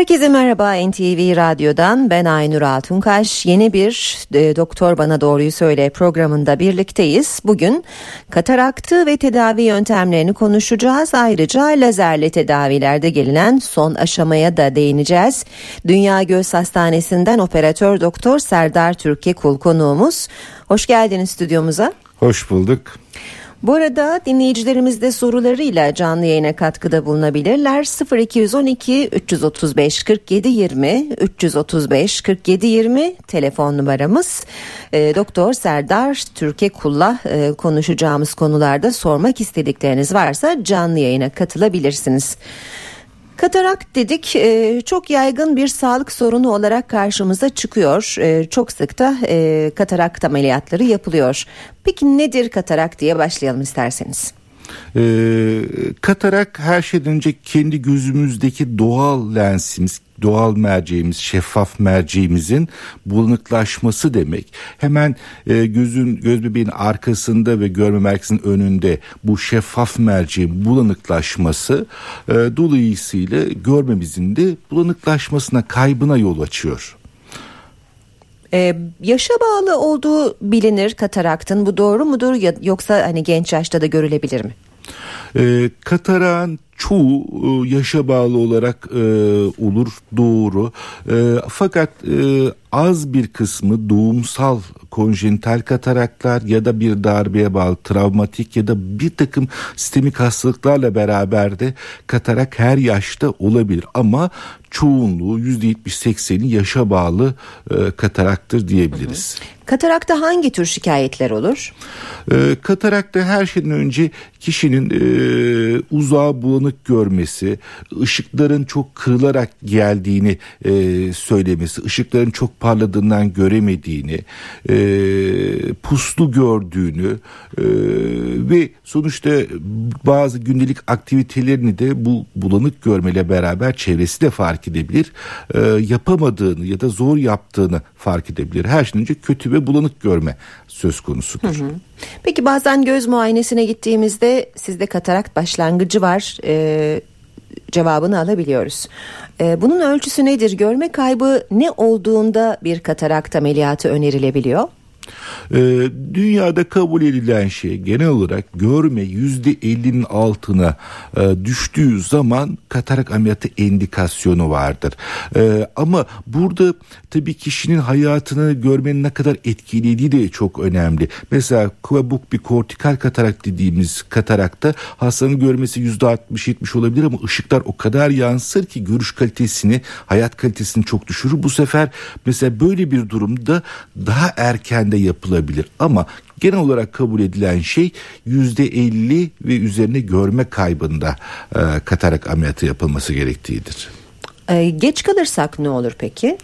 Herkese merhaba NTV Radyo'dan ben Aynur Altunkaş. Yeni bir e, Doktor Bana Doğruyu Söyle programında birlikteyiz. Bugün kataraktı ve tedavi yöntemlerini konuşacağız. Ayrıca lazerle tedavilerde gelinen son aşamaya da değineceğiz. Dünya Göz Hastanesi'nden operatör doktor Serdar Türkiye Kul konuğumuz. Hoş geldiniz stüdyomuza. Hoş bulduk. Bu arada dinleyicilerimiz de sorularıyla canlı yayına katkıda bulunabilirler. 0212 335 47 20 335 47 20 telefon numaramız. E, Doktor Serdar Türkiye Kul'la e, konuşacağımız konularda sormak istedikleriniz varsa canlı yayına katılabilirsiniz. Katarak dedik e, çok yaygın bir sağlık sorunu olarak karşımıza çıkıyor. E, çok sık da e, ameliyatları yapılıyor. Peki nedir katarak diye başlayalım isterseniz. E, katarak her şeyden önce kendi gözümüzdeki doğal lensimiz, doğal merceğimiz, şeffaf merceğimizin bulanıklaşması demek. Hemen e, gözün göz bebeğin arkasında ve görme merkezinin önünde bu şeffaf merceğin bulanıklaşması e, dolayısıyla görmemizin de bulanıklaşmasına, kaybına yol açıyor. Ee, yaşa bağlı olduğu bilinir kataraktın. Bu doğru mudur yoksa hani genç yaşta da görülebilir mi? Ee, katarağın çoğu e, yaşa bağlı olarak e, olur doğru. E, fakat az bir kısmı doğumsal konjenital kataraklar ya da bir darbeye bağlı travmatik ya da bir takım sistemik hastalıklarla beraber de katarak her yaşta olabilir. Ama çoğunluğu %70-80'i yaşa bağlı e, kataraktır diyebiliriz. Hı hı. Katarakta hangi tür şikayetler olur? E, katarakta her şeyden önce kişinin e, uzağa bulanık görmesi, ışıkların çok kırılarak geldiğini e, söylemesi, ışıkların çok parladığından göremediğini, e, puslu gördüğünü e, ve sonuçta bazı gündelik aktivitelerini de bu bulanık görmeyle beraber çevresi de fark edebilir. E, yapamadığını ya da zor yaptığını fark edebilir. Her şeyden önce kötü ve bulanık görme söz konusudur. Hı hı. Peki bazen göz muayenesine gittiğimizde sizde katarakt başlangıcı var. Ee, cevabını alabiliyoruz. Ee, bunun ölçüsü nedir? Görme kaybı ne olduğunda bir katarakt ameliyatı önerilebiliyor? Ee, dünyada kabul edilen şey genel olarak görme yüzde 50'nin altına e, düştüğü zaman katarak ameliyatı endikasyonu vardır. E, ama burada tabii kişinin hayatını görmenin ne kadar etkilediği de çok önemli. Mesela kabuk bir kortikal katarak dediğimiz katarakta hastanın görmesi yüzde 60-70 olabilir ama ışıklar o kadar yansır ki görüş kalitesini, hayat kalitesini çok düşürür. Bu sefer mesela böyle bir durumda daha erken de yapılabilir ama genel olarak kabul edilen şey yüzde elli ve üzerine görme kaybında e, katarak ameliyatı yapılması gerektiğidir. Ee, geç kalırsak ne olur peki?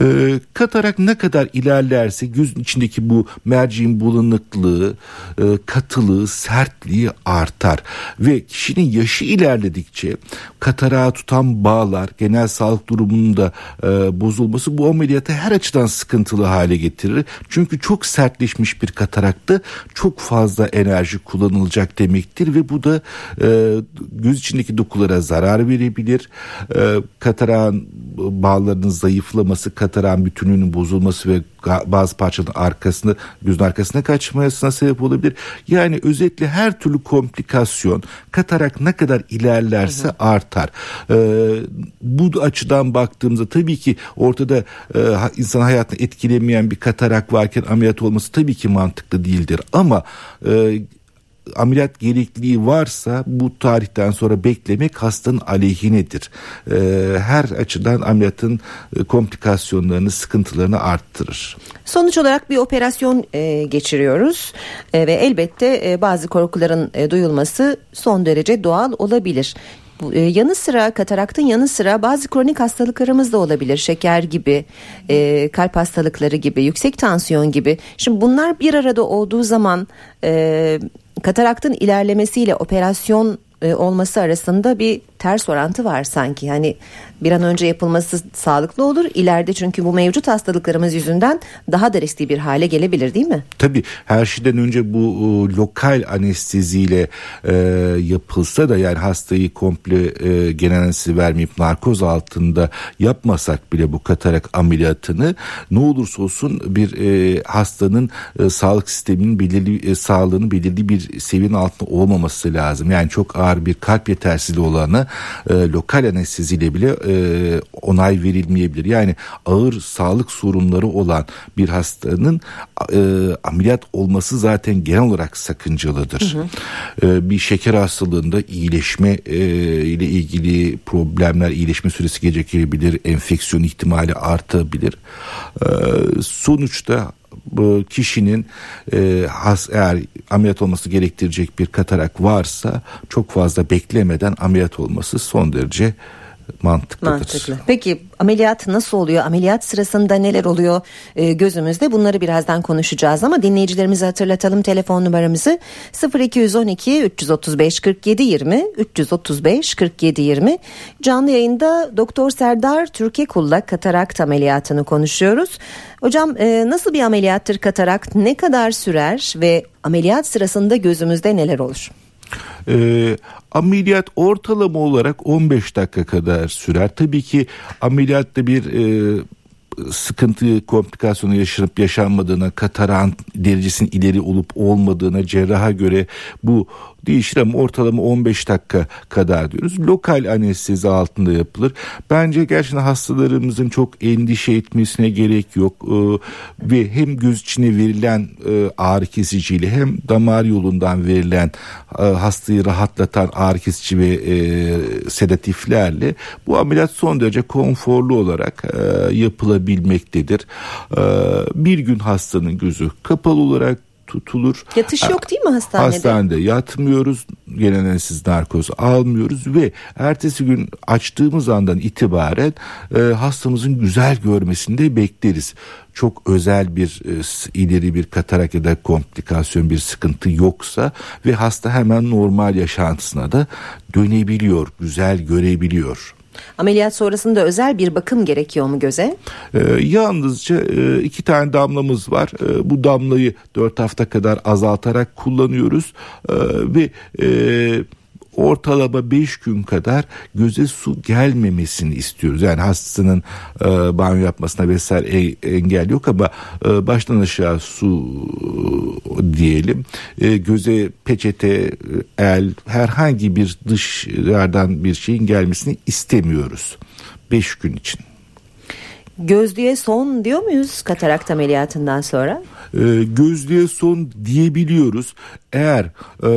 Ee, katarak ne kadar ilerlerse gözün içindeki bu merceğin bulanıklığı, e, katılığı, sertliği artar. Ve kişinin yaşı ilerledikçe katarağı tutan bağlar, genel sağlık durumunun da e, bozulması bu ameliyatı her açıdan sıkıntılı hale getirir. Çünkü çok sertleşmiş bir katarakta çok fazla enerji kullanılacak demektir ve bu da e, göz içindeki dokulara zarar verebilir. E, katarak katarağın bağlarının zayıflaması, katarağın bütünlüğünün bozulması ve bazı parçanın arkasını gözün arkasına kaçmasına sebep olabilir. Yani özetle her türlü komplikasyon katarak ne kadar ilerlerse hı. artar. Ee, bu açıdan baktığımızda tabii ki ortada e, insan hayatını etkilemeyen bir katarak varken ameliyat olması tabii ki mantıklı değildir. Ama e, ameliyat gerekliliği varsa bu tarihten sonra beklemek hastanın aleyhinedir. Ee, her açıdan ameliyatın e, komplikasyonlarını, sıkıntılarını arttırır. Sonuç olarak bir operasyon e, geçiriyoruz e, ve elbette e, bazı korkuların e, duyulması son derece doğal olabilir. E, yanı sıra kataraktın yanı sıra bazı kronik hastalıklarımız da olabilir. Şeker gibi, e, kalp hastalıkları gibi, yüksek tansiyon gibi. Şimdi bunlar bir arada olduğu zaman e, kataraktın ilerlemesiyle operasyon e, olması arasında bir ters orantı var sanki. Hani bir an önce yapılması sağlıklı olur. İleride çünkü bu mevcut hastalıklarımız yüzünden daha da riskli bir hale gelebilir değil mi? Tabii her şeyden önce bu e, lokal anesteziyle e, yapılsa da yani hastayı komple e, genel anestezi vermeyip narkoz altında yapmasak bile bu katarak ameliyatını ne olursa olsun bir e, hastanın e, sağlık sisteminin belirli e, sağlığının belirli bir seviyenin altında olmaması lazım. Yani çok ağır bir kalp yetersizliği olana e, lokal anesteziyle bile e, onay verilmeyebilir. Yani ağır sağlık sorunları olan bir hastanın e, ameliyat olması zaten genel olarak sakıncalıdır. Hı hı. E, bir şeker hastalığında iyileşme e, ile ilgili problemler, iyileşme süresi gecikebilir, enfeksiyon ihtimali artabilir. E, sonuçta bu kişinin e, has, eğer ameliyat olması gerektirecek bir katarak varsa çok fazla beklemeden ameliyat olması son derece mantıklıdır. Mantıklı. Peki ameliyat nasıl oluyor? Ameliyat sırasında neler oluyor e, gözümüzde? Bunları birazdan konuşacağız ama dinleyicilerimize hatırlatalım telefon numaramızı 0212 335 47 20 335 47 20 canlı yayında Doktor Serdar Türkekul'la katarakt ameliyatını konuşuyoruz. Hocam e, nasıl bir ameliyattır katarakt? Ne kadar sürer ve ameliyat sırasında gözümüzde neler olur? E, ameliyat ortalama olarak 15 dakika kadar sürer. Tabii ki ameliyatta bir e, sıkıntı, komplikasyonu yaşanıp yaşanmadığına, kataran derecesinin ileri olup olmadığına cerraha göre bu ama ortalama 15 dakika kadar diyoruz. Lokal anestezi altında yapılır. Bence gerçekten hastalarımızın çok endişe etmesine gerek yok. Ee, ve hem göz içine verilen e, ağrı kesiciyle hem damar yolundan verilen e, hastayı rahatlatan ağrı kesici ve e, sedatiflerle bu ameliyat son derece konforlu olarak e, yapılabilmektedir. E, bir gün hastanın gözü kapalı olarak tutulur. Yatış yok değil mi hastanede? Hastanede yatmıyoruz. Genelsiz narkoz almıyoruz ve ertesi gün açtığımız andan itibaren e, hastamızın güzel görmesini de bekleriz. Çok özel bir e, ileri bir katarak ya da komplikasyon bir sıkıntı yoksa ve hasta hemen normal yaşantısına da dönebiliyor, güzel görebiliyor. Ameliyat sonrasında özel bir bakım gerekiyor mu göze? Ee, yalnızca e, iki tane damlamız var. E, bu damlayı dört hafta kadar azaltarak kullanıyoruz e, ve e, ortalama 5 gün kadar göze su gelmemesini istiyoruz. Yani hastanın e, banyo yapmasına vesaire e, engel yok ama e, baştan aşağı su e, diyelim. E, göze peçete, el herhangi bir dışarıdan bir şeyin gelmesini istemiyoruz. 5 gün için. Gözlüğe son diyor muyuz katarakt ameliyatından sonra? E, gözlüğe son diyebiliyoruz. Eğer e,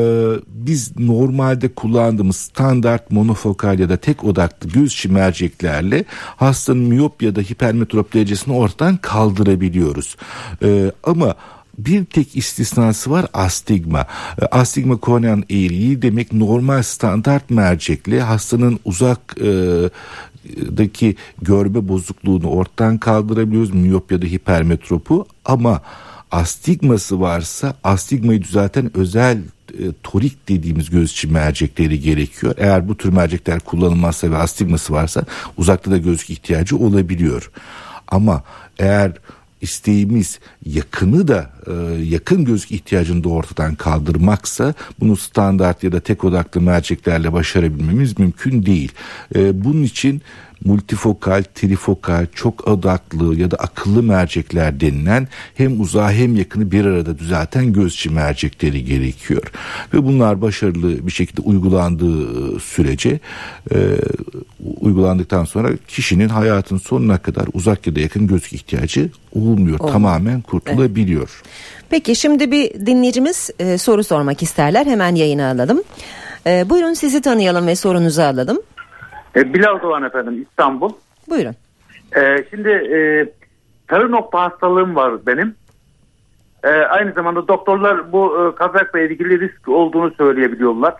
biz normalde kullandığımız standart monofokal ya da tek odaklı göz merceklerle hastanın miyop ya da hipermetrop derecesini ortadan kaldırabiliyoruz. E, ama bir tek istisnası var astigma. E, astigma kornean eğriği demek normal standart mercekle hastanın uzak e, daki görme bozukluğunu ortadan kaldırabiliyoruz miyop ya da hipermetropu ama astigması varsa astigmayı düzelten özel e, torik dediğimiz göz içi mercekleri gerekiyor. Eğer bu tür mercekler kullanılmazsa ve astigması varsa uzakta da gözlük ihtiyacı olabiliyor. Ama eğer isteğimiz yakını da e, yakın gözlük ihtiyacını da ortadan kaldırmaksa bunu standart ya da tek odaklı merceklerle başarabilmemiz mümkün değil. E, bunun için multifokal, trifokal, çok odaklı ya da akıllı mercekler denilen hem uzağı hem yakını bir arada düzelten göz içi mercekleri gerekiyor. Ve bunlar başarılı bir şekilde uygulandığı sürece e, uygulandıktan sonra kişinin hayatın sonuna kadar uzak ya da yakın göz ihtiyacı olmuyor. Olmuyor. Tamamen kurtulabiliyor. Evet. Peki şimdi bir dinleyicimiz e, soru sormak isterler. Hemen yayına alalım. E, buyurun sizi tanıyalım ve sorunuzu alalım. E, Bilal Doğan efendim İstanbul. Buyurun. E, şimdi e, sarı nokta hastalığım var benim. E, aynı zamanda doktorlar bu e, kazakla ilgili risk olduğunu söyleyebiliyorlar.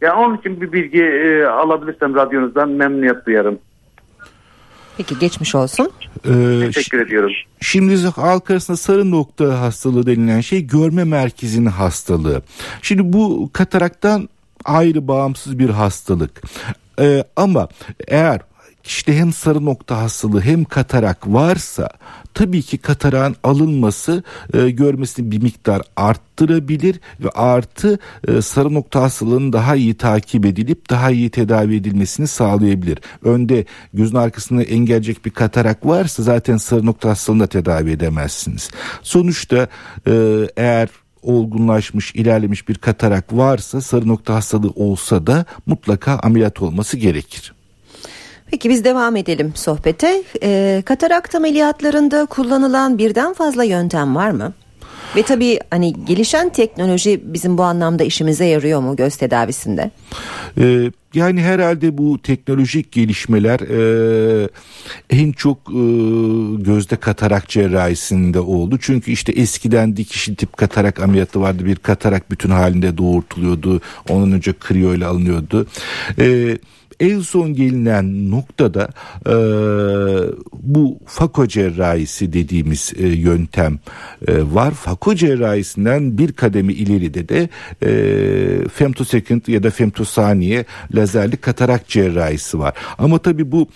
Yani onun için bir bilgi e, alabilirsem radyonuzdan memnuniyet duyarım. Peki geçmiş olsun. Ee, Teşekkür ediyorum. Şimdi halk arasında sarı nokta hastalığı denilen şey görme merkezinin hastalığı. Şimdi bu kataraktan ayrı bağımsız bir hastalık. Ee, ama eğer işte hem sarı nokta hastalığı hem katarak varsa tabii ki katarağın alınması e, görmesini bir miktar arttırabilir ve artı e, sarı nokta hastalığının daha iyi takip edilip daha iyi tedavi edilmesini sağlayabilir. Önde gözün arkasında engelleyecek bir katarak varsa zaten sarı nokta hastalığını da tedavi edemezsiniz. Sonuçta e, eğer olgunlaşmış, ilerlemiş bir katarak varsa sarı nokta hastalığı olsa da mutlaka ameliyat olması gerekir. Peki biz devam edelim sohbete. Ee, katarakt ameliyatlarında kullanılan birden fazla yöntem var mı? Ve tabii hani gelişen teknoloji bizim bu anlamda işimize yarıyor mu göz tedavisinde? Ee, yani herhalde bu teknolojik gelişmeler e, en çok e, gözde katarak cerrahisinde oldu. Çünkü işte eskiden dikişli tip katarak ameliyatı vardı. Bir katarak bütün halinde doğurtuluyordu. Onun önce kriyo ile alınıyordu. Evet en son gelinen noktada e, bu fako cerrahisi dediğimiz e, yöntem e, var. Fako cerrahisinden bir kademi ileride de e, femtosecond ya da femtosaniye lazerli katarak cerrahisi var. Ama tabi bu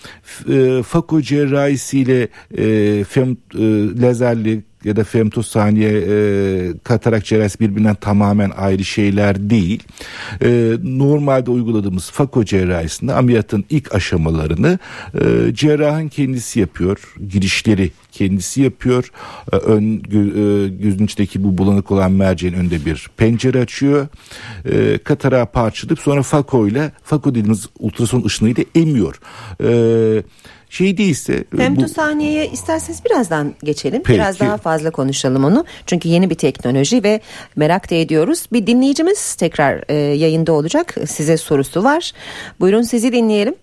e, fako cerrahisiyle e, fem, e, lazerli ya da femtosaniye e, katarak cerrahisi birbirinden tamamen ayrı şeyler değil. E, normalde uyguladığımız fako cerrahisinde ameliyatın ilk aşamalarını e, cerrahın kendisi yapıyor. Girişleri kendisi yapıyor. E, ön e, gözün içindeki bu bulanık olan merceğin önünde bir pencere açıyor. E, katarağı parçalayıp sonra fako ile fako dediğimiz ultrason ışınıyla emiyor. E, şey değilse... Femtosaniyeye bu... isterseniz birazdan geçelim. Peki. Biraz daha fazla konuşalım onu. Çünkü yeni bir teknoloji ve merak da ediyoruz. Bir dinleyicimiz tekrar e, yayında olacak. Size sorusu var. Buyurun sizi dinleyelim.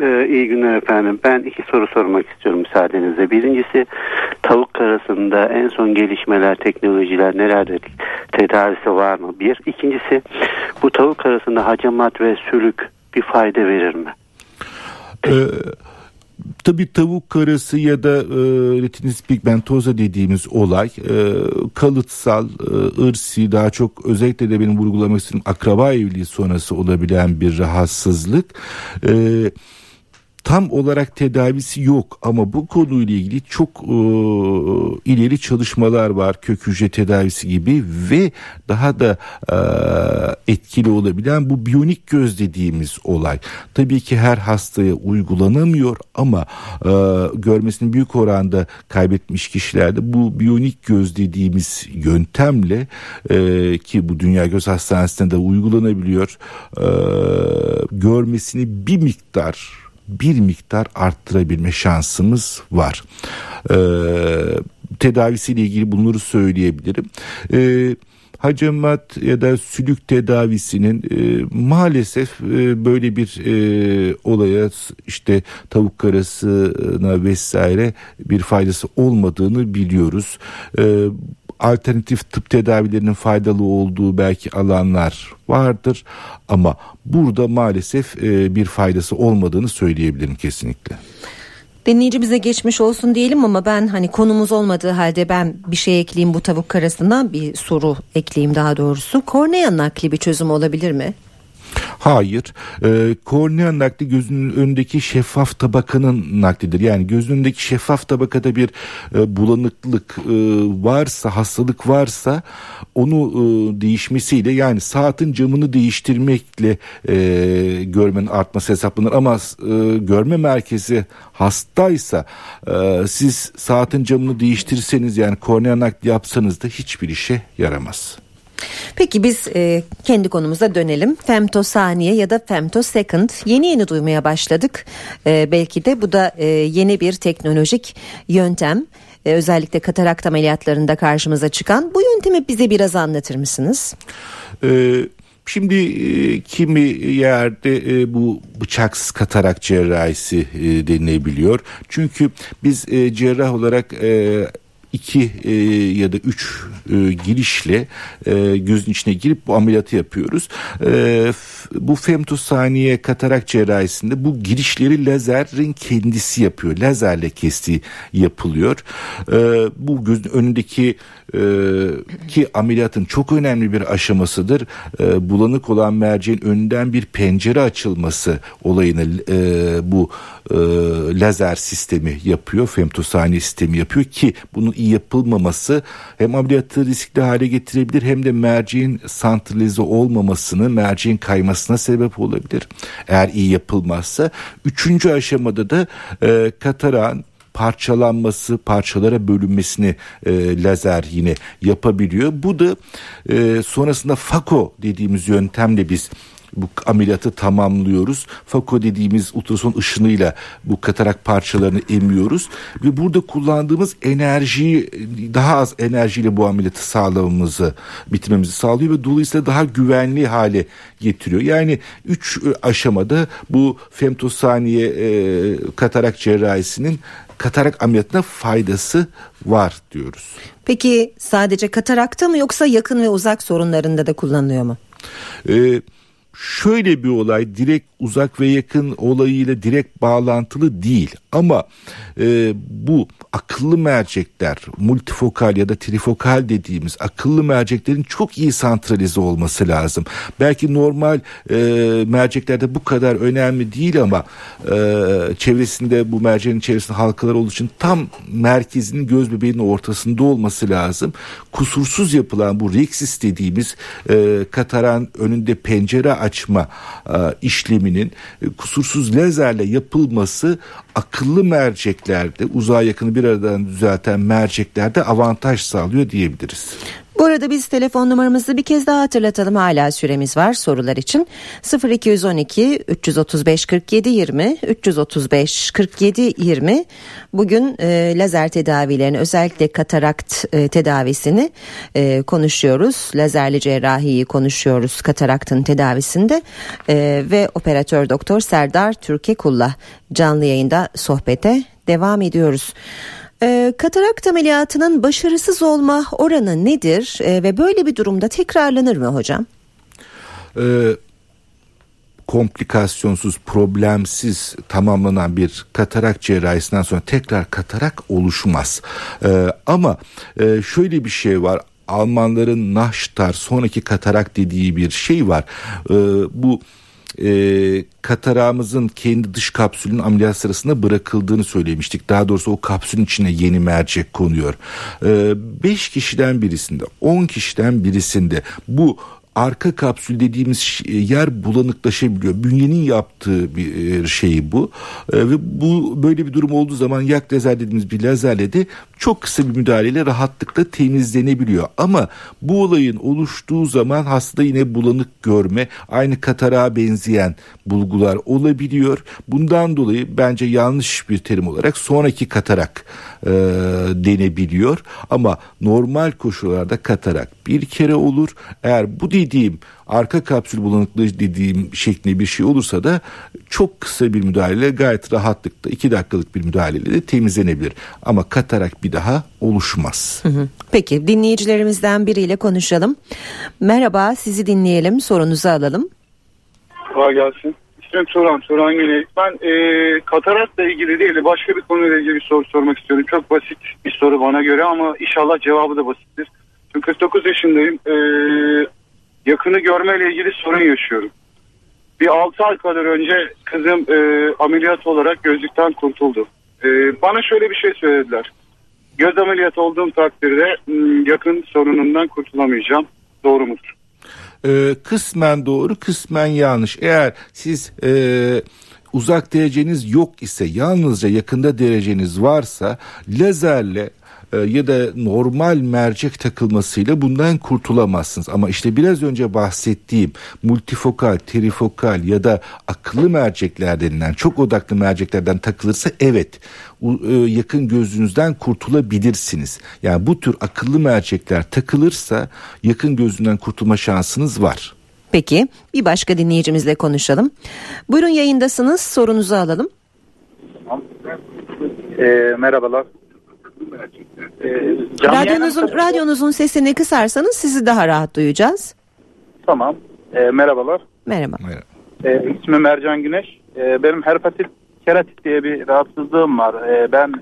Ee, iyi günler efendim. Ben iki soru sormak istiyorum müsaadenizle. Birincisi tavuk karasında en son gelişmeler, teknolojiler nelerde tedavisi var mı? Bir. İkincisi bu tavuk karasında hacamat ve sülük bir fayda verir mi? Ee, Tabi tavuk karası ya da e, retinitis pigmentosa dediğimiz olay e, kalıtsal, e, ırsi daha çok özellikle de benim vurgulamak istediğim akraba evliliği sonrası olabilen bir rahatsızlık. E, tam olarak tedavisi yok ama bu konuyla ilgili çok e, ileri çalışmalar var kök hücre tedavisi gibi ve daha da e, etkili olabilen bu biyonik göz dediğimiz olay. Tabii ki her hastaya uygulanamıyor ama e, görmesini büyük oranda kaybetmiş kişilerde bu biyonik göz dediğimiz yöntemle e, ki bu Dünya Göz Hastanesi'nde de uygulanabiliyor e, görmesini bir miktar bir miktar arttırabilme şansımız var. Ee, tedavisiyle ilgili bunları söyleyebilirim. Ee, hacamat ya da sülük tedavisinin e, maalesef e, böyle bir e, olaya işte tavuk karasına vesaire bir faydası olmadığını biliyoruz. E, alternatif tıp tedavilerinin faydalı olduğu belki alanlar vardır ama burada maalesef e, bir faydası olmadığını söyleyebilirim kesinlikle. Dinleyicimize geçmiş olsun diyelim ama ben hani konumuz olmadığı halde ben bir şey ekleyeyim bu tavuk karasından bir soru ekleyeyim daha doğrusu. Kornea nakli bir çözüm olabilir mi? Hayır. E, kornea nakli gözünün önündeki şeffaf tabakanın naklidir. Yani gözün önündeki şeffaf tabakada bir e, bulanıklık e, varsa, hastalık varsa onu e, değişmesiyle yani saatin camını değiştirmekle e, görmenin artması hesaplanır. Ama e, görme merkezi hastaysa e, siz saatin camını değiştirseniz yani kornea nakli yapsanız da hiçbir işe yaramaz. Peki biz e, kendi konumuza dönelim. Femtosaniye ya da femtosecond yeni yeni duymaya başladık. E, belki de bu da e, yeni bir teknolojik yöntem. E, özellikle katarakt ameliyatlarında karşımıza çıkan. Bu yöntemi bize biraz anlatır mısınız? Evet. Şimdi e, kimi yerde e, bu bıçaksız katarak cerrahisi e, denilebiliyor. Çünkü biz e, cerrah olarak e, iki e, ya da üç e, girişle e, gözün içine girip bu ameliyatı yapıyoruz. E, bu femtosaniye katarak cerrahisinde bu girişleri lazerin kendisi yapıyor. Lazerle kestiği yapılıyor. E, bu gözün önündeki e, ki ameliyatın çok önemli bir aşamasıdır. E, bulanık olan merceğin önünden bir pencere açılması olayını e, bu e, lazer sistemi yapıyor. Femtosaniye sistemi yapıyor ki bunun iyi yapılmaması hem ameliyatı riskli hale getirebilir hem de merceğin santralize olmamasını, merceğin kaymasına sebep olabilir. Eğer iyi yapılmazsa. Üçüncü aşamada da e, katarağın parçalanması, parçalara bölünmesini e, lazer yine yapabiliyor. Bu da e, sonrasında FACO dediğimiz yöntemle biz bu ameliyatı tamamlıyoruz. Fako dediğimiz ultrason ışınıyla bu katarak parçalarını emiyoruz ve burada kullandığımız enerjiyi daha az enerjiyle bu ameliyatı sağlamamızı bitirmemizi sağlıyor ve dolayısıyla daha güvenli hale getiriyor. Yani üç aşamada bu femtosaniye e, katarak cerrahisinin katarak ameliyatına faydası var diyoruz. Peki sadece katarakta mı yoksa yakın ve uzak sorunlarında da kullanılıyor mu? Ee, şöyle bir olay direkt uzak ve yakın olayıyla direkt bağlantılı değil ama e, bu akıllı mercekler multifokal ya da trifokal dediğimiz akıllı merceklerin çok iyi santralize olması lazım. Belki normal e, merceklerde bu kadar önemli değil ama e, çevresinde bu merceğin çevresinde halkalar olduğu için tam merkezinin göz bebeğinin ortasında olması lazım. Kusursuz yapılan bu rexis dediğimiz e, kataran önünde pencere açma e, işleminin e, kusursuz lazerle yapılması akıllı merceklerde uzağa yakını bir aradan düzelten merceklerde avantaj sağlıyor diyebiliriz. Bu arada biz telefon numaramızı bir kez daha hatırlatalım. Hala süremiz var sorular için. 0212 335 47 20 335 47 20 bugün e, lazer tedavilerini özellikle katarakt e, tedavisini e, konuşuyoruz. Lazerli cerrahiyi konuşuyoruz kataraktın tedavisinde e, ve operatör doktor Serdar Türkekul'la canlı yayında sohbete devam ediyoruz. E, katarakt ameliyatının başarısız olma oranı nedir e, ve böyle bir durumda tekrarlanır mı hocam? E, komplikasyonsuz, problemsiz tamamlanan bir katarak cerrahisinden sonra tekrar katarak oluşmaz. E, ama e, şöyle bir şey var. Almanların Nahştar sonraki katarak dediği bir şey var. E, bu e, katarağımızın kendi dış kapsülün ameliyat sırasında bırakıldığını söylemiştik. Daha doğrusu o kapsülün içine yeni mercek konuyor. 5 e, kişiden birisinde 10 kişiden birisinde bu arka kapsül dediğimiz yer bulanıklaşabiliyor. Bünyenin yaptığı bir e, şey bu. E, ve bu böyle bir durum olduğu zaman yak lazer dediğimiz bir lazerle de çok kısa bir müdahaleyle rahatlıkla temizlenebiliyor. Ama bu olayın oluştuğu zaman hasta yine bulanık görme, aynı katarağa benzeyen bulgular olabiliyor. Bundan dolayı bence yanlış bir terim olarak sonraki katarak e, denebiliyor. Ama normal koşullarda katarak bir kere olur. Eğer bu dediğim arka kapsül bulanıklığı dediğim şeklinde bir şey olursa da çok kısa bir müdahale gayet rahatlıkla iki dakikalık bir müdahaleyle de temizlenebilir. Ama katarak bir daha oluşmaz. Peki dinleyicilerimizden biriyle konuşalım. Merhaba sizi dinleyelim sorunuzu alalım. Kolay gelsin. İsmim Turan, Turan Güney. Ben e, katarakla ilgili değil başka bir konuyla ilgili bir soru sormak istiyorum. Çok basit bir soru bana göre ama inşallah cevabı da basittir. Çünkü 49 yaşındayım. E, yakını görmeyle ilgili sorun yaşıyorum. Bir 6 ay kadar önce kızım e, ameliyat olarak gözlükten kurtuldu. E, bana şöyle bir şey söylediler. Göz ameliyatı olduğum takdirde yakın sorunundan kurtulamayacağım. Doğru mudur? Ee, kısmen doğru kısmen yanlış. Eğer siz e, uzak dereceniz yok ise yalnızca yakında dereceniz varsa lazerle e, ya da normal mercek takılmasıyla bundan kurtulamazsınız. Ama işte biraz önce bahsettiğim multifokal, trifokal ya da akıllı mercekler denilen çok odaklı merceklerden takılırsa evet e, yakın gözünüzden kurtulabilirsiniz. Yani bu tür akıllı mercekler takılırsa yakın gözünden kurtulma şansınız var. Peki bir başka dinleyicimizle konuşalım. Buyurun yayındasınız sorunuzu alalım. E, merhabalar. E, radyonuzun, radyonuzun sesini kısarsanız sizi daha rahat duyacağız. Tamam. E, merhabalar. Merhaba. E, ismim Mercan Güneş. E, benim herpatit keratit diye bir rahatsızlığım var. E, ben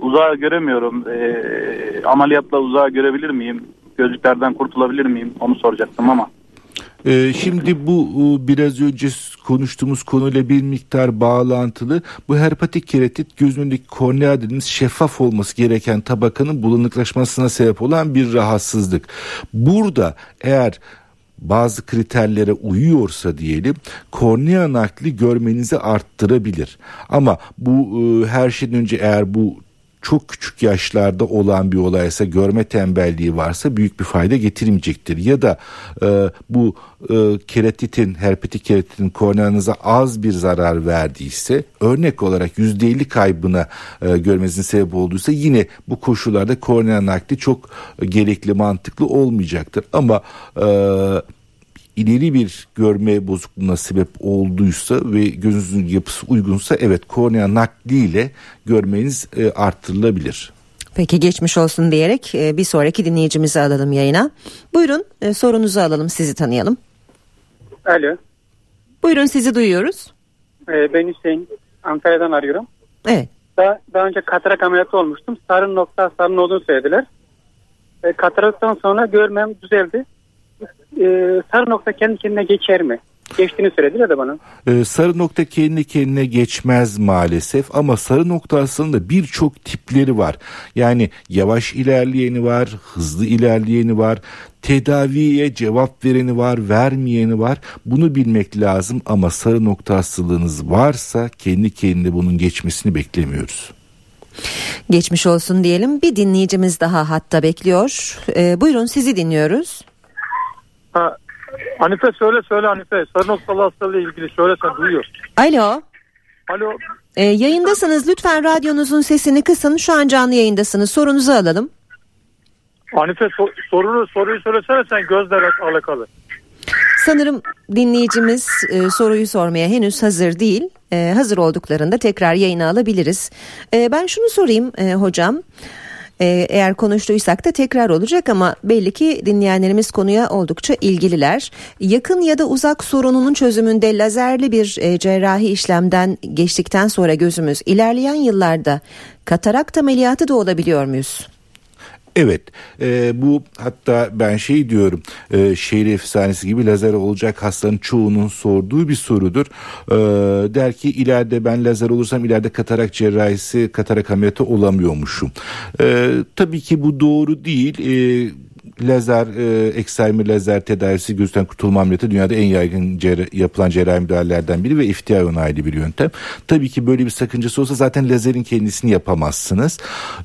uzağa göremiyorum. Ee, ameliyatla uzağa görebilir miyim? Gözlüklerden kurtulabilir miyim? Onu soracaktım ama. Ee, şimdi bu e, biraz önce konuştuğumuz konuyla bir miktar bağlantılı. Bu herpatik keratit gözün önündeki kornea dediğimiz şeffaf olması gereken tabakanın bulanıklaşmasına sebep olan bir rahatsızlık. Burada eğer bazı kriterlere uyuyorsa diyelim kornea nakli görmenizi arttırabilir. Ama bu e, her şeyden önce eğer bu çok küçük yaşlarda olan bir olaysa görme tembelliği varsa büyük bir fayda getirmeyecektir. Ya da e, bu e, keratitin, herpetik keratitin korneanıza az bir zarar verdiyse örnek olarak %50 kaybına e, görmenizin sebep olduysa yine bu koşullarda kornea nakli çok gerekli mantıklı olmayacaktır. Ama e, ileri bir görme bozukluğuna sebep olduysa ve gözünüzün yapısı uygunsa evet kornea nakliyle görmeniz e, arttırılabilir. Peki geçmiş olsun diyerek e, bir sonraki dinleyicimizi alalım yayına. Buyurun e, sorunuzu alalım sizi tanıyalım. Alo. Buyurun sizi duyuyoruz. Ee, ben Hüseyin. Antalya'dan arıyorum. Evet. Daha, daha önce katarak ameliyatı olmuştum. Sarı nokta hasarının olduğunu söylediler. E, kataraktan sonra görmem düzeldi. E, sarı nokta kendi kendine geçer mi? Geçtiğini söylediler de bana. Ee, sarı nokta kendi kendine geçmez maalesef ama sarı nokta aslında birçok tipleri var. Yani yavaş ilerleyeni var, hızlı ilerleyeni var, tedaviye cevap vereni var, vermeyeni var. Bunu bilmek lazım ama sarı nokta hastalığınız varsa kendi kendine bunun geçmesini beklemiyoruz. Geçmiş olsun diyelim. Bir dinleyicimiz daha hatta bekliyor. E, buyurun sizi dinliyoruz. Ha, Hanife söyle söyle Hanife. Sarı noktalı hastalığı ilgili söyle sen duyuyor. Alo. Alo. E, yayındasınız. Lütfen radyonuzun sesini kısın. Şu an canlı yayındasınız. Sorunuzu alalım. Hanife so- sorunu soruyu söylesene sen gözle alakalı. Sanırım dinleyicimiz e, soruyu sormaya henüz hazır değil. E, hazır olduklarında tekrar yayına alabiliriz. E, ben şunu sorayım e, hocam. E, eğer konuştuysak da tekrar olacak ama belli ki dinleyenlerimiz konuya oldukça ilgililer. Yakın ya da uzak sorununun çözümünde lazerli bir e, cerrahi işlemden geçtikten sonra gözümüz ilerleyen yıllarda katarakt ameliyatı da olabiliyor muyuz? Evet e, bu hatta ben şey diyorum e, şehir efsanesi gibi lazer olacak hastanın çoğunun sorduğu bir sorudur. E, der ki ileride ben lazer olursam ileride katarak cerrahisi katarak ameliyatı olamıyormuşum. E, tabii ki bu doğru değil. E, lazer, e, eksermi lazer tedavisi gözden kurtulma ameliyatı dünyada en yaygın cerrah, yapılan cerrahi müdahalelerden biri ve iftihar onaylı bir yöntem. Tabii ki böyle bir sakıncası olsa zaten lazerin kendisini yapamazsınız.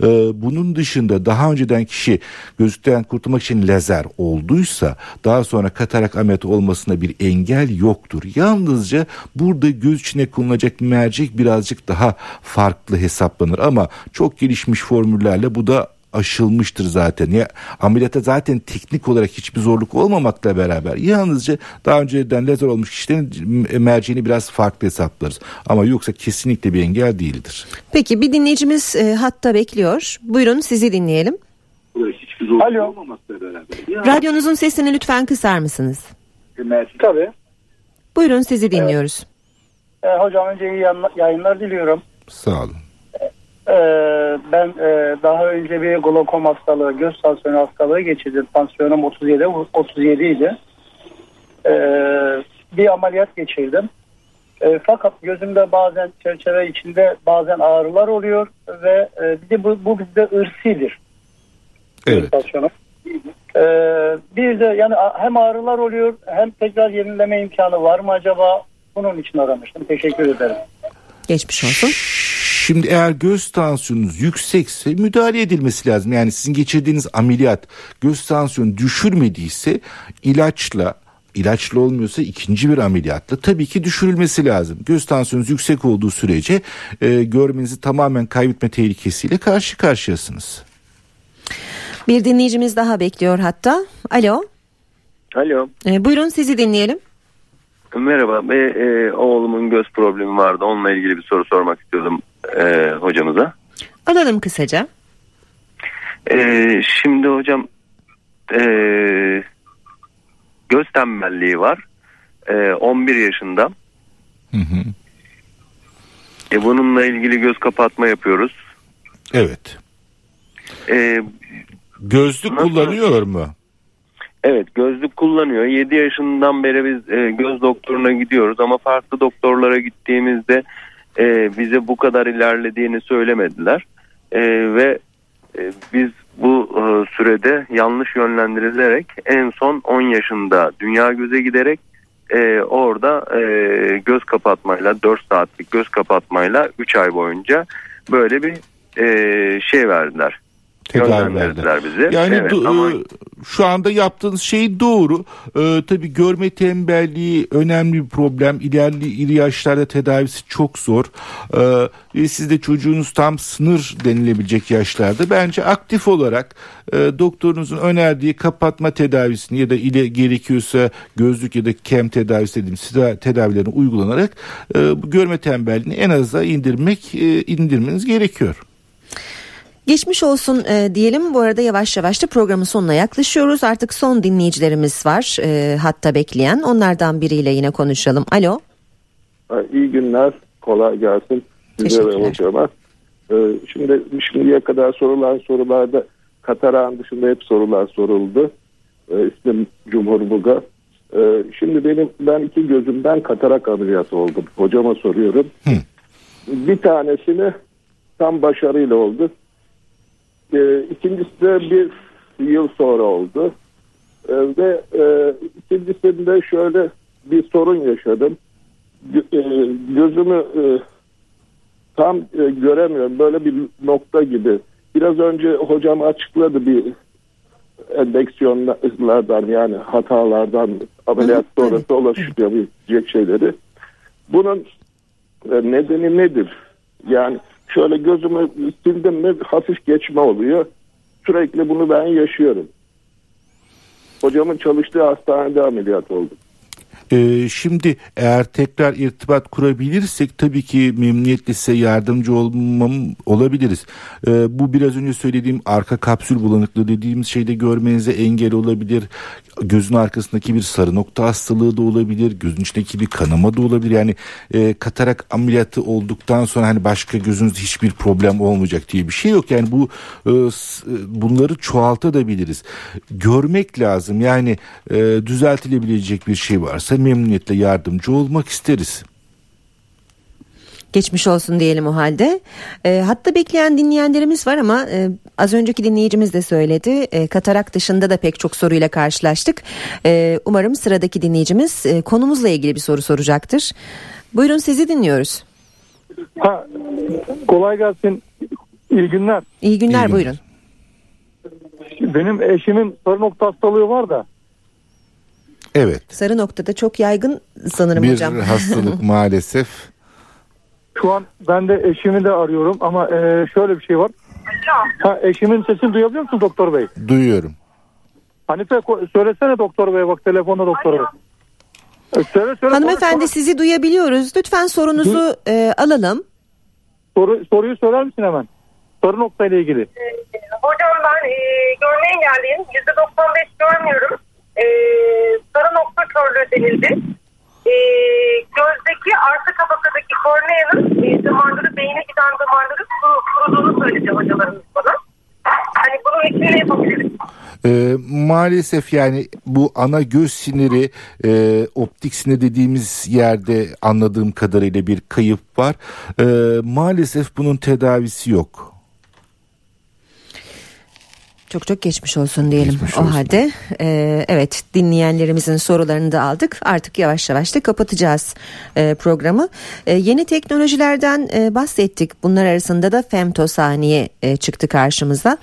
E, bunun dışında daha önceden kişi gözlükten kurtulmak için lazer olduysa daha sonra katarak ameliyatı olmasına bir engel yoktur. Yalnızca burada göz içine konulacak mercek birazcık daha farklı hesaplanır ama çok gelişmiş formüllerle bu da aşılmıştır zaten. Ya ameliyata zaten teknik olarak hiçbir zorluk olmamakla beraber yalnızca daha önceden lazer olmuş kişilerin merceğini biraz farklı hesaplarız. Ama yoksa kesinlikle bir engel değildir. Peki bir dinleyicimiz e, hatta bekliyor. Buyurun sizi dinleyelim. Alo. Radyonuzun sesini lütfen kısar mısınız? Tabii. Buyurun sizi dinliyoruz. E, hocam önce iyi yayınlar diliyorum. Sağ olun. E, ben e, daha önce bir glokom hastalığı, göz tansiyonu hastalığı geçirdim. Tansiyonum 37, 37 idi. E, bir ameliyat geçirdim. E, fakat gözümde bazen çerçeve içinde bazen ağrılar oluyor ve e, bir de bu, bu bizde ırsidir. Evet. Tansiyonum. E, bir de yani hem ağrılar oluyor hem tekrar yenileme imkanı var mı acaba? Bunun için aramıştım. Teşekkür ederim. Geçmiş olsun. Şimdi eğer göz tansiyonunuz yüksekse müdahale edilmesi lazım. Yani sizin geçirdiğiniz ameliyat göz tansiyonu düşürmediyse ilaçla ilaçlı olmuyorsa ikinci bir ameliyatla tabii ki düşürülmesi lazım. Göz tansiyonunuz yüksek olduğu sürece e, görmenizi tamamen kaybetme tehlikesiyle karşı karşıyasınız. Bir dinleyicimiz daha bekliyor hatta. Alo. Alo. E, buyurun sizi dinleyelim. Merhaba. Be, e, oğlumun göz problemi vardı. Onunla ilgili bir soru sormak istiyordum e, hocamıza. Alalım kısaca. E, şimdi hocam e, göz tembelliği var. E, 11 yaşında. Hı hı. E, bununla ilgili göz kapatma yapıyoruz. Evet. E, Gözlük Nasıl? kullanıyor mu? Evet gözlük kullanıyor. 7 yaşından beri biz e, göz doktoruna gidiyoruz ama farklı doktorlara gittiğimizde e, bize bu kadar ilerlediğini söylemediler. E, ve e, biz bu e, sürede yanlış yönlendirilerek en son 10 yaşında dünya göze giderek e, orada e, göz kapatmayla 4 saatlik göz kapatmayla 3 ay boyunca böyle bir e, şey verdiler. Tedavi Yönlendirdiler bizi. Yani Evet, do- ama- e, şu anda yaptığınız şey doğru. Ee, tabii görme tembelliği önemli bir problem. İlerli iri yaşlarda tedavisi çok zor. Ee, siz de çocuğunuz tam sınır denilebilecek yaşlarda. Bence aktif olarak e, doktorunuzun önerdiği kapatma tedavisini ya da ile gerekiyorsa gözlük ya da kem tedavisi dediğimiz tedavilerini uygulanarak e, görme tembelliğini en aza indirmek e, indirmeniz gerekiyor. Geçmiş olsun e, diyelim. Bu arada yavaş yavaş da programın sonuna yaklaşıyoruz. Artık son dinleyicilerimiz var e, hatta bekleyen. Onlardan biriyle yine konuşalım. Alo. İyi günler, kolay gelsin Teşekkürler. Ee, Şimdi şimdiye kadar sorulan sorularda Katarağın dışında hep sorular soruldu. Ee, İsmim Cumhur Buga. Ee, Şimdi benim ben iki gözümden katarak ameliyatı oldum. Hocama soruyorum. Bir tanesini tam başarıyla oldu. Ee, İkincisi de bir yıl sonra oldu. Ee, Ve e, ikincisinde şöyle bir sorun yaşadım e, gözümü e, tam e, göremiyorum. Böyle bir nokta gibi. Biraz önce hocam açıkladı bir endeksiyonlardan yani hatalardan ameliyat sonrası ulaşabilecek şeyleri. Bunun e, nedeni nedir? Yani şöyle gözümü sildim mi hafif geçme oluyor. Sürekli bunu ben yaşıyorum. Hocamın çalıştığı hastanede ameliyat oldum. Ee, şimdi eğer tekrar irtibat kurabilirsek tabii ki memnuniyetle size yardımcı olmam olabiliriz. Ee, bu biraz önce söylediğim arka kapsül bulanıklığı dediğimiz şeyde görmenize engel olabilir. Gözün arkasındaki bir sarı nokta hastalığı da olabilir. Gözün içindeki bir kanama da olabilir. Yani e, katarak ameliyatı olduktan sonra hani başka gözünüzde hiçbir problem olmayacak diye bir şey yok. Yani bu e, e, bunları çoğaltabiliriz. Görmek lazım. Yani e, düzeltilebilecek bir şey varsa memnuniyetle yardımcı olmak isteriz. Geçmiş olsun diyelim o halde. E, hatta bekleyen dinleyenlerimiz var ama e, az önceki dinleyicimiz de söyledi. E, katarak dışında da pek çok soruyla karşılaştık. E, umarım sıradaki dinleyicimiz e, konumuzla ilgili bir soru soracaktır. Buyurun sizi dinliyoruz. Ha, kolay gelsin. İyi günler. İyi günler İyi günler. buyurun. Benim eşimin sarı nokta hastalığı var da. Evet. Sarı noktada çok yaygın sanırım Bir hocam. hastalık maalesef. Şu an ben de eşimi de arıyorum ama e, şöyle bir şey var. Ha, eşimin sesini duyabiliyor musun doktor bey? Duyuyorum. Hanife söylesene doktor bey bak telefonda doktor bey. E, Söyle söyle. Hanımefendi konuş, sizi duyabiliyoruz. Lütfen sorunuzu e, alalım. Soru, soruyu söyler misin hemen? Sarı nokta ile ilgili. Hocam ben e, görme engelliyim. %95 görmüyorum. E, sarı nokta körlüğü denildi. E, gözdeki arka tabakadaki korneanın e, damarları, beyne giden damarları kuru, kuruduğunu söyledi hocalarımız bana. Hani bunun için ne yapabiliriz? Ee, maalesef yani bu ana göz siniri e, optik sinir dediğimiz yerde anladığım kadarıyla bir kayıp var. Ee, maalesef bunun tedavisi yok. Çok çok geçmiş olsun diyelim Geçmiş o olsun. halde. e, evet dinleyenlerimizin sorularını da aldık. Artık yavaş yavaş da kapatacağız e, programı. E, yeni teknolojilerden e, bahsettik. Bunlar arasında da femtosaniye e, çıktı karşımıza.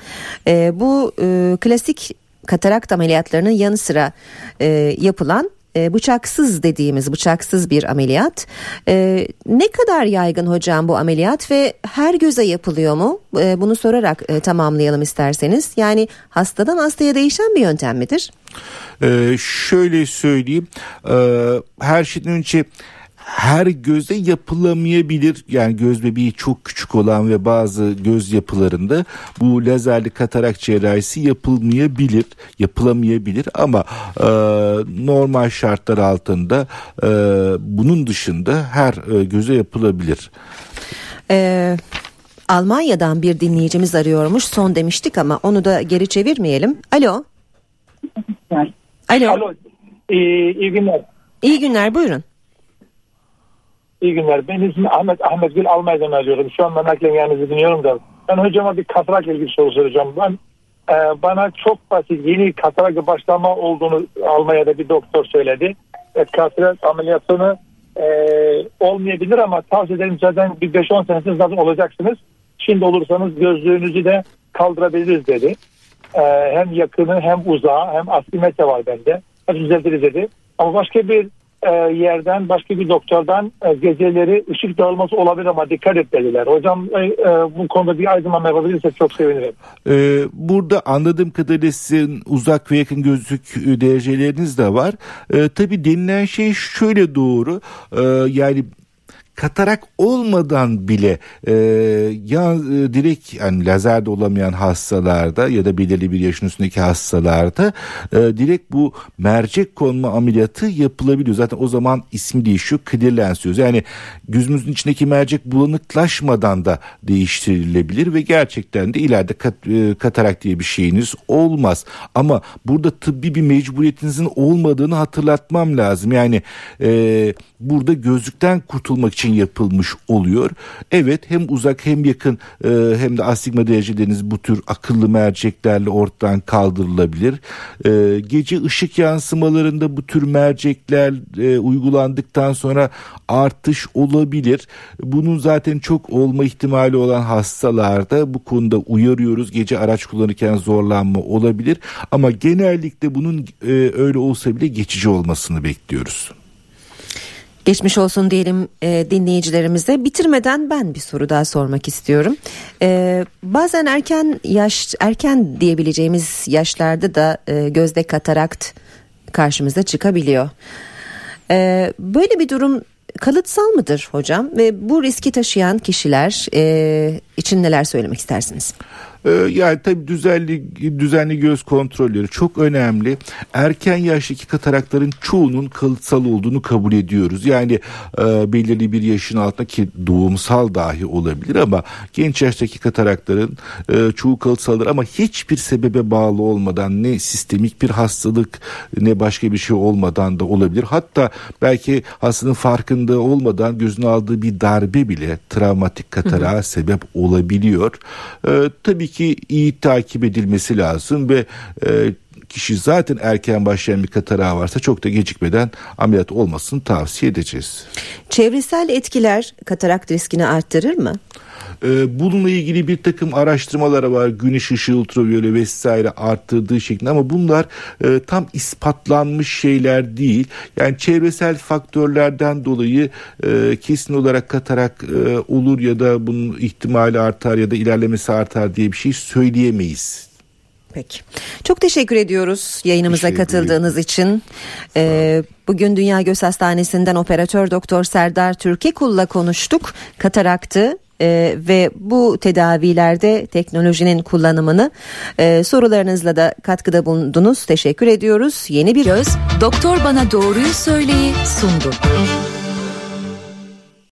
E, bu e, klasik katarakt ameliyatlarının yanı sıra e, yapılan e, bıçaksız dediğimiz bıçaksız bir ameliyat. E, ne kadar yaygın hocam bu ameliyat ve her göze yapılıyor mu? E, bunu sorarak tamamlayalım isterseniz. Yani hastadan hastaya değişen bir yöntem midir? Ee, şöyle söyleyeyim ee, her şeyden önce her göze yapılamayabilir yani göz bebeği çok küçük olan ve bazı göz yapılarında bu lazerli katarak cerrahisi yapılmayabilir yapılamayabilir ama e, normal şartlar altında e, bunun dışında her e, göze yapılabilir. E, Almanya'dan bir dinleyicimiz arıyormuş. Son demiştik ama onu da geri çevirmeyelim. Alo. Alo. Alo. İyi, iyi günler. İyi günler buyurun. İyi günler. Ben ismim Ahmet Ahmet Gül Almanya'dan arıyorum. Şu an ben naklen yanınızı dinliyorum da. Ben hocama bir katarak ilgili soru soracağım. Ben e, bana çok basit yeni katarak başlama olduğunu Almanya'da bir doktor söyledi. Evet, katarak ameliyatını e, olmayabilir ama tavsiye ederim zaten bir 5-10 senesiniz zaten olacaksınız. Şimdi olursanız gözlüğünüzü de kaldırabiliriz dedi. E, hem yakını hem uzağı hem aslimetre var bende. Hep düzeltiriz dedi. Ama başka bir e, yerden başka bir doktordan e, geceleri ışık dağılması olabilir ama dikkat et dediler. Hocam e, e, bu konuda bir aydınlanma yapabilirsek çok sevinirim. Ee, burada anladığım kadarıyla sizin uzak ve yakın gözlük dereceleriniz de var. Ee, tabii denilen şey şöyle doğru. Ee, yani katarak olmadan bile e, ya e, direkt yani lazerde olamayan hastalarda ya da belirli bir yaşın üstündeki hastalarda e, direkt bu mercek konma ameliyatı yapılabiliyor. Zaten o zaman ismi değişiyor. Clear lens diyoruz. Yani gözümüzün içindeki mercek bulanıklaşmadan da değiştirilebilir ve gerçekten de ileride kat, e, katarak diye bir şeyiniz olmaz. Ama burada tıbbi bir mecburiyetinizin olmadığını hatırlatmam lazım. Yani e, burada gözlükten kurtulmak için yapılmış oluyor. Evet hem uzak hem yakın e, hem de astigma dereceleriniz bu tür akıllı merceklerle ortadan kaldırılabilir. E, gece ışık yansımalarında bu tür mercekler e, uygulandıktan sonra artış olabilir. Bunun zaten çok olma ihtimali olan hastalarda bu konuda uyarıyoruz. Gece araç kullanırken zorlanma olabilir ama genellikle bunun e, öyle olsa bile geçici olmasını bekliyoruz. Geçmiş olsun diyelim e, dinleyicilerimize. Bitirmeden ben bir soru daha sormak istiyorum. E, bazen erken yaş erken diyebileceğimiz yaşlarda da e, gözde katarakt karşımıza çıkabiliyor. E, böyle bir durum kalıtsal mıdır hocam ve bu riski taşıyan kişiler e, için neler söylemek istersiniz? Ee, yani tabii düzenli düzenli göz kontrolleri çok önemli. Erken yaştaki katarakların çoğunun kalıtsal olduğunu kabul ediyoruz. Yani e, belirli bir yaşın altında ki doğumsal dahi olabilir ama genç yaştaki katarakların e, çoğu kalıtsaldır ama hiçbir sebebe bağlı olmadan ne sistemik bir hastalık ne başka bir şey olmadan da olabilir. Hatta belki hastanın farkında olmadan gözüne aldığı bir darbe bile travmatik katarağa sebep olabiliyor. E, tabii ki iyi takip edilmesi lazım ve e, kişi zaten erken başlayan bir katarağı varsa çok da gecikmeden ameliyat olmasını tavsiye edeceğiz. Çevresel etkiler katarakt riskini arttırır mı? Ee, bununla ilgili bir takım araştırmalar var. Güneş ışığı ultraviyole vesaire arttırdığı şeklinde ama bunlar e, tam ispatlanmış şeyler değil. Yani çevresel faktörlerden dolayı e, kesin olarak katarak e, olur ya da bunun ihtimali artar ya da ilerlemesi artar diye bir şey söyleyemeyiz. Peki. Çok teşekkür ediyoruz yayınımıza Teşekkür katıldığınız için. Ee, bugün Dünya Göz Hastanesi'nden operatör doktor Serdar Türkekul'la konuştuk. Kataraktı e, ve bu tedavilerde teknolojinin kullanımını e, sorularınızla da katkıda bulundunuz. Teşekkür ediyoruz. Yeni bir Göz doktor bana doğruyu söyleyi sundu.